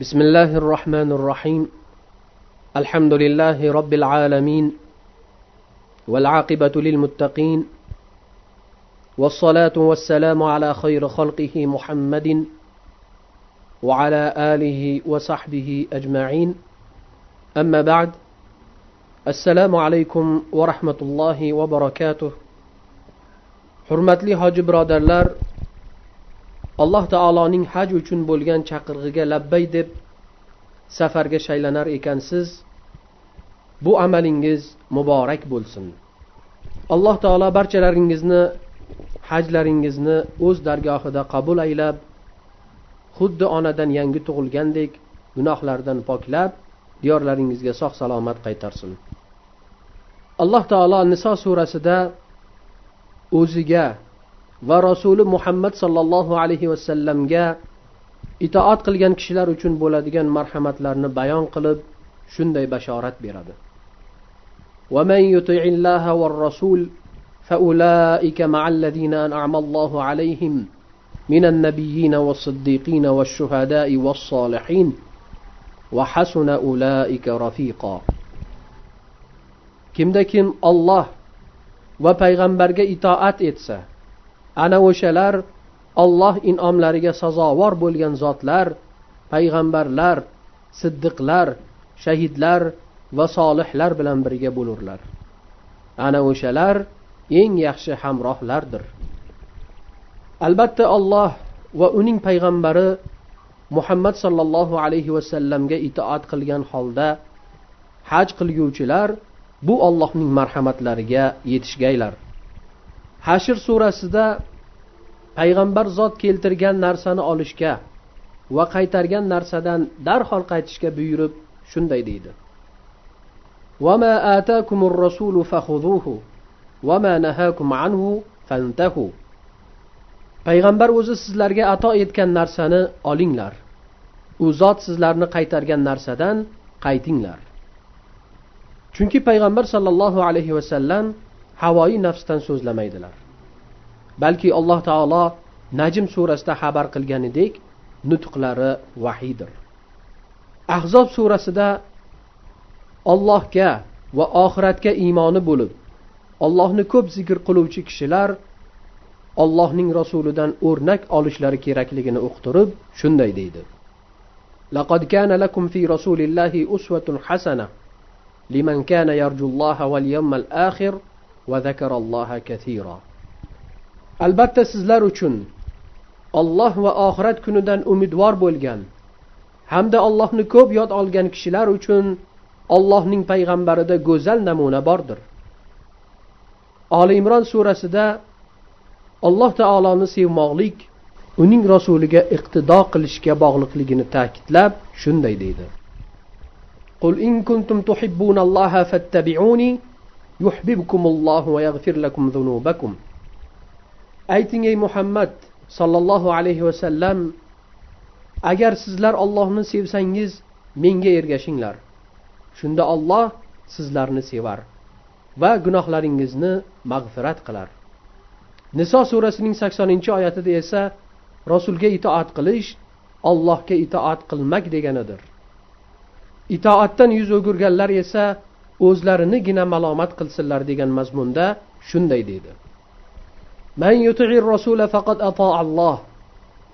بسم الله الرحمن الرحيم. الحمد لله رب العالمين والعاقبة للمتقين والصلاة والسلام على خير خلقه محمد وعلى آله وصحبه أجمعين. أما بعد السلام عليكم ورحمة الله وبركاته. hurmatli hoji birodarlar alloh taoloning haj uchun bo'lgan chaqirig'iga labbay deb safarga shaylanar ekansiz bu amalingiz muborak bo'lsin. Alloh taolo barchalaringizni hajlaringizni o'z dargohida qabul aylab xuddi onadan yangi tug'ilgandek gunohlardan poklab diyorlaringizga sog' salomat qaytarsin. Alloh taolo niso surasida o'ziga va rasuli muhammad sollallohu alayhi vasallamga itoat qilgan kishilar uchun bo'ladigan marhamatlarni bayon qilib shunday bashorat beradi ومن يطع الله والرسول فأولئك مع الذين أنعم الله عليهم من النبيين والصديقين والشهداء والصالحين وحسن أولئك رفيقا kimda kim olloh va payg'ambarga itoat etsa ana o'shalar olloh in'omlariga sazovor bo'lgan zotlar payg'ambarlar siddiqlar shahidlar va solihlar bilan birga bo'lurlar. Ana o'shalar eng yaxshi hamrohlardir. Albatta olloh va uning payg'ambari muhammad sollallohu alayhi vasallamga itoat qilgan holda haj qilguvchilar bu ollohning marhamatlariga yetishgaylar. hashr surasida payg'ambar zot keltirgan narsani olishga va qaytargan narsadan darhol qaytishga buyurib shunday deydi وما آتاكم الرسول فخذوه وما نهاكم عنه فانتهوا payg'ambar o'zi sizlarga ato etgan narsani olinglar u zot sizlarni qaytargan narsadan qaytinglar chunki payg'ambar sollallohu alayhi vasallam havoyi nafsdan so'zlamaydilar balki alloh taolo najm surasida xabar qilganidek nutqlari vahiydir ahzob surasida ollohga va oxiratga iymoni bo'lib ollohni ko'p zikr qiluvchi kishilar ollohning rasulidan o'rnak olishlari kerakligini uqtirib shunday deydi لقد كان لكم في رسول الله أسوة حسنة لمن كان يرجو الله واليوم الآخر وذكر الله كثيرا albatta sizlar uchun olloh va oxirat kunidan umidvor bo'lgan hamda allohni ko'p yod olgan kishilar uchun ollohning payg'ambarida go'zal namuna bordir oli imron surasida alloh taoloni sevmoqlik uning rasuliga iqtido qilishga bog'liqligini ta'kidlab shunday deydi قل إن كنتم تحبون الله فاتبعوني lakum dhunubakum ayting ey muhammad sollallohu alayhi vasallam agar sizlar ollohni sevsangiz menga ergashinglar. Shunda olloh sizlarni sevar va gunohlaringizni mag'firat qilar. Niso surasining saksoninchi oyatida esa rasulga itoat qilish ollohga itoat qilmak deganidir. Itoatdan yuz o'girganlar esa o'zlarinigina malomat qilsinlar degan mazmunda shunday deydi من يطع الرسول فقد أطاع الله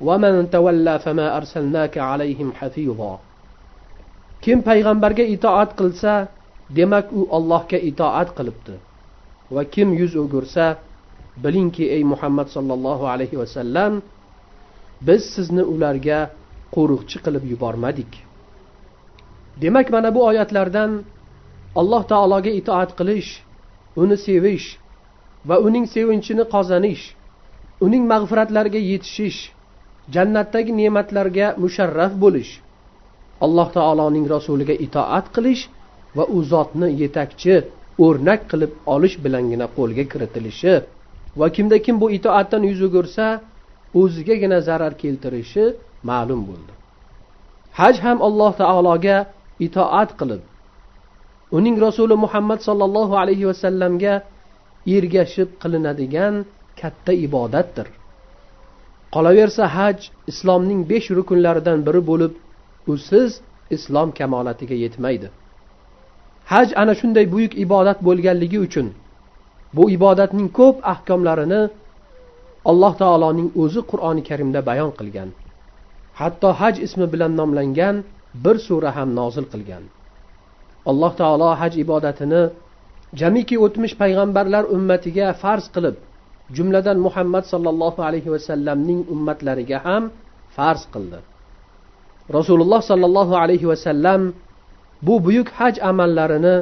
ومن تولى فما أرسلناك عليهم حفيظا kim payg'ambarga itoat qilsa demak u ollohga itoat qilibdi va kim yuz o'girsa bilingki ey muhammad sollallohu alayhi vasallam biz sizni ularga qo'riqchi qilib yubormadik demak mana bu oyatlardan alloh taologa itoat qilish uni sevish va uning sevinchini qozonish uning mag'firatlariga yetishish jannatdagi ne'matlarga musharraf bo'lish alloh taoloning rasuliga itoat qilish va u zotni yetakchi o'rnak qilib olish bilangina qo'lga kiritilishi va kimda kim bu itoatdan yuz o'girsa o'zigagina zarar keltirishi ma'lum bo'ldi. Haj ham alloh taologa itoat qilib uning rasuli muhammad sollallohu alayhi vasallamga ergashib qilinadigan katta ibodatdir. Qolaversa haj islomning besh rukunlaridan biri bo'lib usiz islom kamolatiga yetmaydi. Haj ana shunday buyuk ibodat bo'lganligi uchun bu ibodatning ko'p ahkomlarini alloh taoloning o'zi qur'oni karimda bayon qilgan. Hatto haj ismi bilan nomlangan bir sura ham nozil qilgan. Alloh taolo haj ibodatini jamiki o'tmish payg'ambarlar ummatiga farz qilib jumladan muhammad sollallohu alayhi vasallamning ummatlariga ham farz qildi. Rasululloh sollallohu alayhi vasallam bu buyuk haj amallarini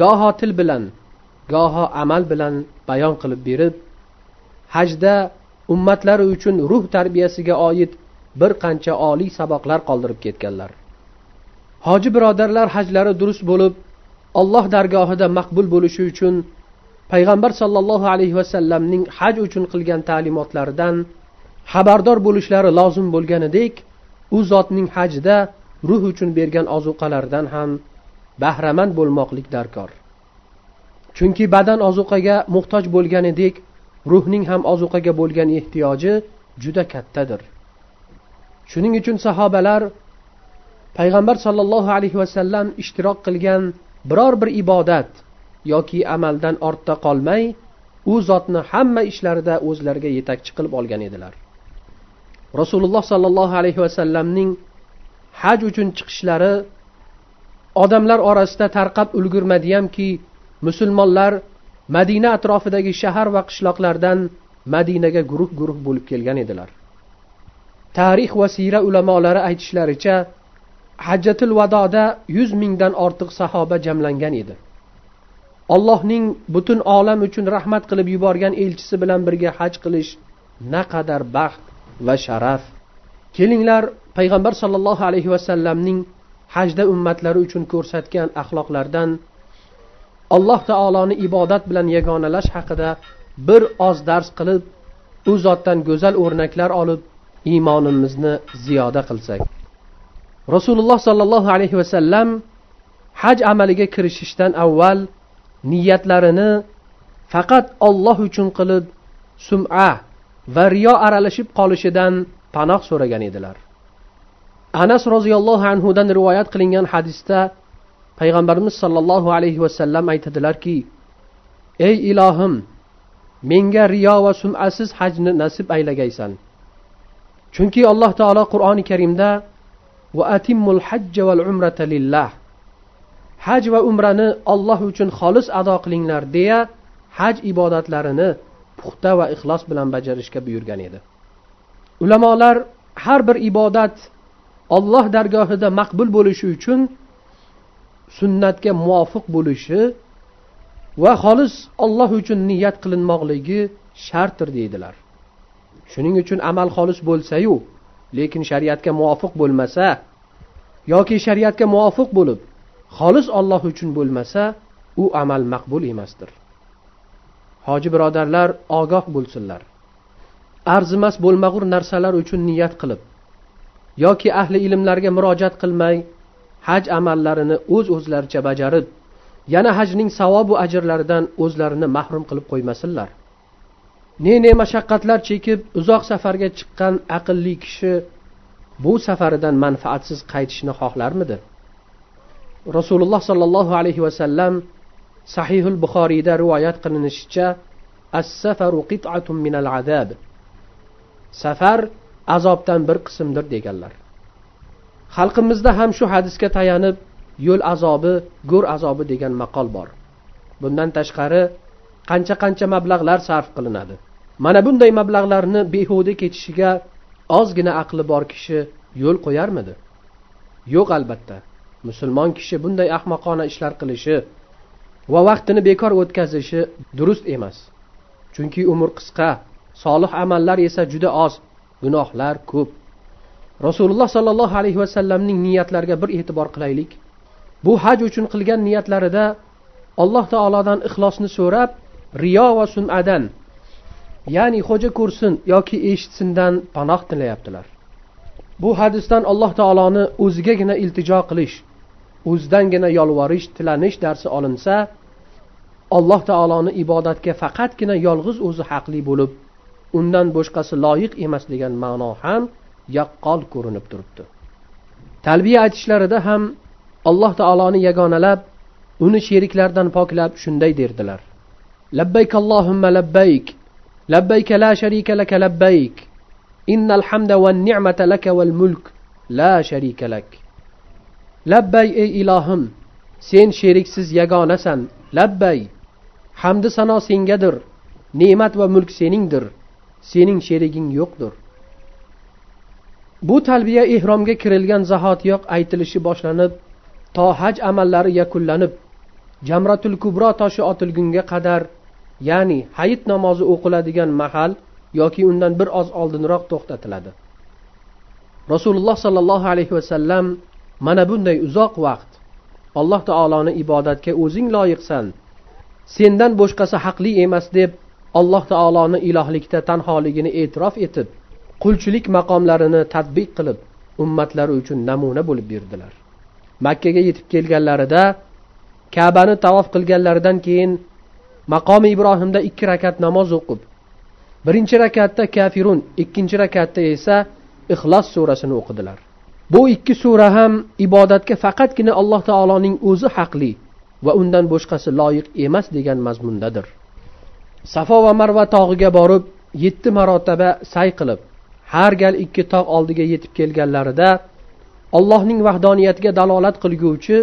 goho til bilan goho amal bilan bayon qilib berib hajda ummatlari uchun ruh tarbiyasiga oid bir qancha oliy saboqlar qoldirib ketganlar. Hoji birodarlar hajlari durust bo'lib alloh dargohida maqbul bo'lishi uchun payg'ambar sollallohu alayhi vasallamning haj uchun qilgan ta'limotlaridan xabardor bo'lishlari lozim bo'lganidek u zotning hajda ruh uchun bergan ozuqalardan ham bahramand bo'lmoqlik darkor. Chunki badan ozuqaga muhtoj bo'lganidek ruhning ham ozuqaga bo'lgan ehtiyoji juda kattadir. Shuning uchun sahobalar payg'ambar sollallohu alayhi vasallam ishtirok qilgan biror bir ibodat yoki amaldan ortda qolmay u zotni hamma ishlarida o'zlariga yetakchi qilib olgan edilar. Rasululloh sollallohu alayhi vasallamning haj uchun chiqishlari odamlar orasida tarqab ulgurmadiyamki musulmonlar madina atrofidagi shahar va qishloqlardan madinaga guruh guruh bo'lib kelgan edilar. Tarix va siyra ulamolari aytishlaricha hajjatul vadoda yuz mingdan ortiq sahoba jamlangan edi. Allohning butun olam uchun rahmat qilib yuborgan elchisi bilan birga haj qilish naqadar baxt va sharaf. Kelinglar payg'ambar sollallohu alayhi vasallamning hajda ummatlari uchun ko'rsatgan axloqlardan alloh taoloni ibodat bilan yagonalash haqida bir oz dars qilib u zotdan go'zal o'rnaklar olib iymonimizni ziyoda qilsak. Rasululloh sollallohu alayhi vasallam haj amaliga kirishishdan avval niyatlarini faqat olloh uchun qilib sum'a va riyo aralashib qolishidan panoh so'ragan edilar. Anas roziyallohu anhudan rivoyat qilingan hadisda payg'ambarimiz sollallohu alayhi vasallam aytadilarki ey ilohim menga riyo va sum'asiz hajni nasib aylagaysan. Chunki alloh taolo qur'oni karimda va atimmul hajja val umrata lillah. Haj va umrani olloh uchun xolis ado qilinglar deya haj ibodatlarini puxta va ixlos bilan bajarishga buyurgan edi. Ulamolar har bir ibodat olloh dargohida maqbul bo'lishi uchun sunnatga muvofiq bo'lishi va xolis olloh uchun niyat qilinmoqligi shartdir deydilar. Shuning uchun amal xolis bo'lsayu lekin shariatga muvofiq bo'lmasa yoki shariatga muvofiq bo'lib xolis olloh uchun bo'lmasa u amal maqbul emasdir. Hoji birodarlar ogoh bo'lsinlar. Arzimas bo'lmag'ur narsalar uchun niyat qilib yoki ahli ilmlarga murojaat qilmay haj amallarini o'z uz o'zlaricha bajarib yana hajning savobu ajrlaridan o'zlarini mahrum qilib qo'ymasinlar. Ne ne mashaqqatlar chekib uzoq safarga chiqqan aqlli kishi bu safaridan manfaatsiz qaytishni xohlarmidi? Rasululloh sollallohu alayhi vasallam sahihul buxoriyda rivoyat qilinishicha as safaru qit'atun minal azab. Safar azobdan bir qismdir deganlar. Xalqimizda ham shu hadisga tayanib yo'l azobi go'r azobi degan maqol bor. Bundan tashqari qancha qancha mablag'lar sarf qilinadi. Mana bunday mablag'larni behuda ketishiga ozgina aqli bor kishi yo'l qo'yarmidi? Yo'q albatta. Musulmon kishi bunday ahmoqona ishlar qilishi va vaqtini bekor o'tkazishi durust emas. Chunki umr qisqa solih amallar esa juda oz gunohlar ko'p. Rasululloh sollallohu alayhi vasallamning niyatlariga bir e'tibor qilaylik. Bu haj uchun qilgan niyatlarida alloh taolodan ixlosni so'rab riyo va sunadan ya'ni xo'ja ko'rsin yoki eshitsindan panoh tilayaptilar. Bu hadisdan alloh taoloni o'zigagina iltijo qilish o'zidangina yolvorish tilanish darsi olinsa alloh taoloni ibodatga faqatgina yolg'iz o'zi haqli bo'lib undan boshqasi loyiq emas degan ma'no ham yaqqol ko'rinib turibdi. Talbiya aytishlarida ham alloh taoloni yagonalab uni sheriklardan poklab shunday derdilar. Labbayk allohimma labbayk labbayk la sharika laka labbayk innal hamda wan ni'mata laka wal mulk la sharika lak labbay ey ilohim sen sheriksiz yagonasan labbay hamdi sano sengadir ne'mat va mulk seningdir sening sheriging yo'qdir. Bu talbiya ehromga kirilgan zahotiyoq aytilishi boshlanib to haj amallari yakunlanib jamratul kubro toshi otilgunga qadar ya'ni hayit namozi o'qiladigan mahal yoki undan bir oz oldinroq to'xtatiladi. Rasululloh sollallohu alayhi vasallam mana bunday uzoq vaqt alloh taoloni ibodatga o'zing loyiqsan sendan boshqasi haqli emas deb alloh taoloni ilohlikda tanholigini e'tirof etib qulchilik maqomlarini tadbiq qilib ummatlari uchun namuna bo'lib berdilar makkaga yetib kelganlarida kabani tavof qilganlaridan keyin maqomi ibrohimda ikki rakat namoz o'qib birinchi rakatda kafirun ikkinchi rakatda esa ixlos surasini o'qidilar. Bu ikki sura ham ibodatga faqatgina alloh taoloning o'zi haqli va undan boshqasi loyiq emas degan mazmundadir. Safo va marva tog'iga borib yetti marotaba say qilib har gal ikki tog' oldiga yetib kelganlarida allohning vahdoniyatiga dalolat qilguvchi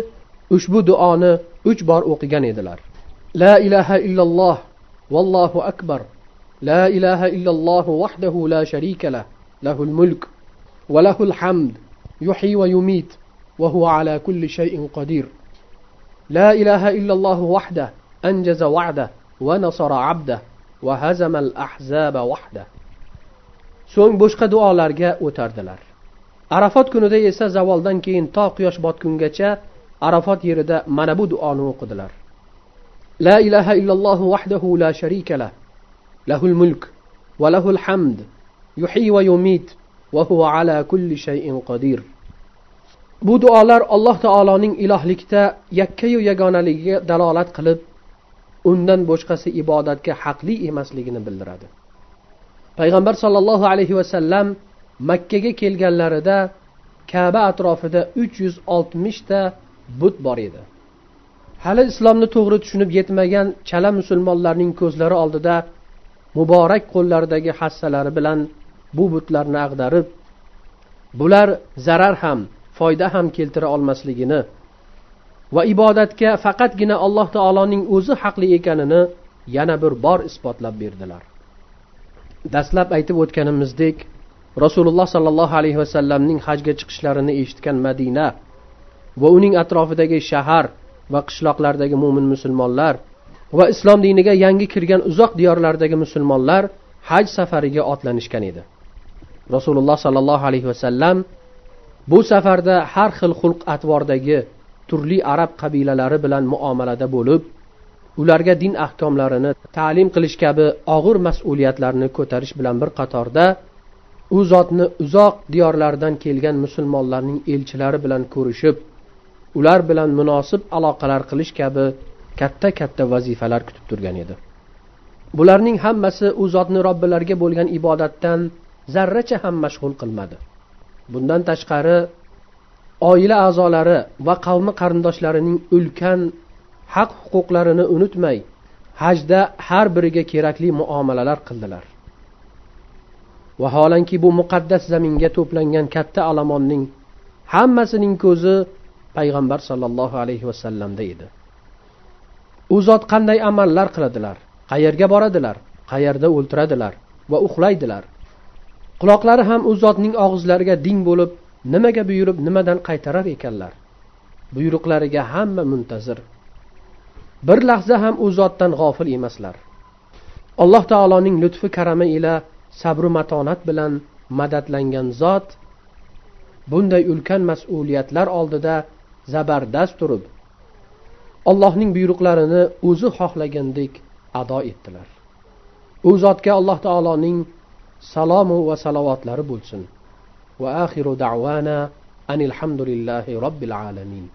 ushbu duoni uch bor o'qigan edilar. la ilaha illalloh vallohu akbar la ilaha illalloh vahdahu la sharika lah lahul mulk va lahul hamd yuhyi va yumit va huwa ala kulli shay'in qodir لا إله إلا الله وحده أنجز وعده ونصر عبده وهزم الأحزاب وحده so'ng boshqa duolarga o'tardilar arafot kunida esa zavoldan keyin to quyosh botgungacha arafot yerida mana bu duoni o'qidilar La ilaha إلا الله la sharika شريك له mulk الملك وله hamd. Yuhyi ويميت وهو على كل ala kulli shay'in bu duolar alloh taoloning ilohlikda yakkayu yagonaligiga dalolat qilib undan boshqasi ibodatga haqli emasligini bildiradi. Payg'ambar sollallohu alayhi vasallam makkaga kelganlarida kaba atrofida uch yuz oltmishta but bor edi. Hali islomni to'g'ri tushunib yetmagan chala musulmonlarning ko'zlari oldida muborak qo'llaridagi hassalari bilan bu butlarni ag'darib bular zarar ham foyda ham keltira olmasligini va ibodatga faqatgina alloh taoloning o'zi haqli ekanini yana bir bor isbotlab berdilar. Dastlab aytib o'tganimizdek rasululloh sollallohu alayhi vasallamning hajga chiqishlarini eshitgan madina va uning atrofidagi shahar va qishloqlardagi mo'min musulmonlar va islom diniga yangi kirgan uzoq diyorlardagi musulmonlar haj safariga otlanishgan edi. Rasululloh sollallohu alayhi vasallam bu safarda har xil xulq atvordagi turli arab qabilalari bilan muomalada bo'lib ularga din ahkomlarini ta'lim qilish kabi og'ir mas'uliyatlarni ko'tarish bilan bir qatorda u zotni uzoq diyorlardan kelgan musulmonlarning elchilari bilan ko'rishib ular bilan munosib aloqalar qilish kabi katta katta vazifalar kutib turgan edi. Bularning hammasi u zotni robbilariga bo'lgan ibodatdan zarracha ham mashg'ul qilmadi. Bundan tashqari oila a'zolari va qavmi qarindoshlarining ulkan haq huquqlarini unutmay hajda har biriga kerakli muomalalar qildilar. Vaholanki bu muqaddas zaminga to'plangan katta alomonning hammasining ko'zi payg'ambar sollallohu alayhi vasallamda edi. U zot qanday amallar qiladilar? Qayerga boradilar? Qayerda o'ltiradilar? Va uxlaydilar? Quloqlari ham u zotning og'izlariga ding bo'lib nimaga buyurib nimadan qaytarar ekanlar? Buyruqlariga hamma muntazir. Bir lahza ham u zotdan g'ofil emaslar. Alloh taoloning lutfi karami ila sabru matonat bilan madadlangan zot bunday ulkan mas'uliyatlar oldida zabardast turib allohning buyruqlarini o'zi xohlagandek ado etdilar. U zotga alloh taoloning salomu va salovatlari bo'lsin. Va axiru da'vana anilhamdulillahi robbil alamin.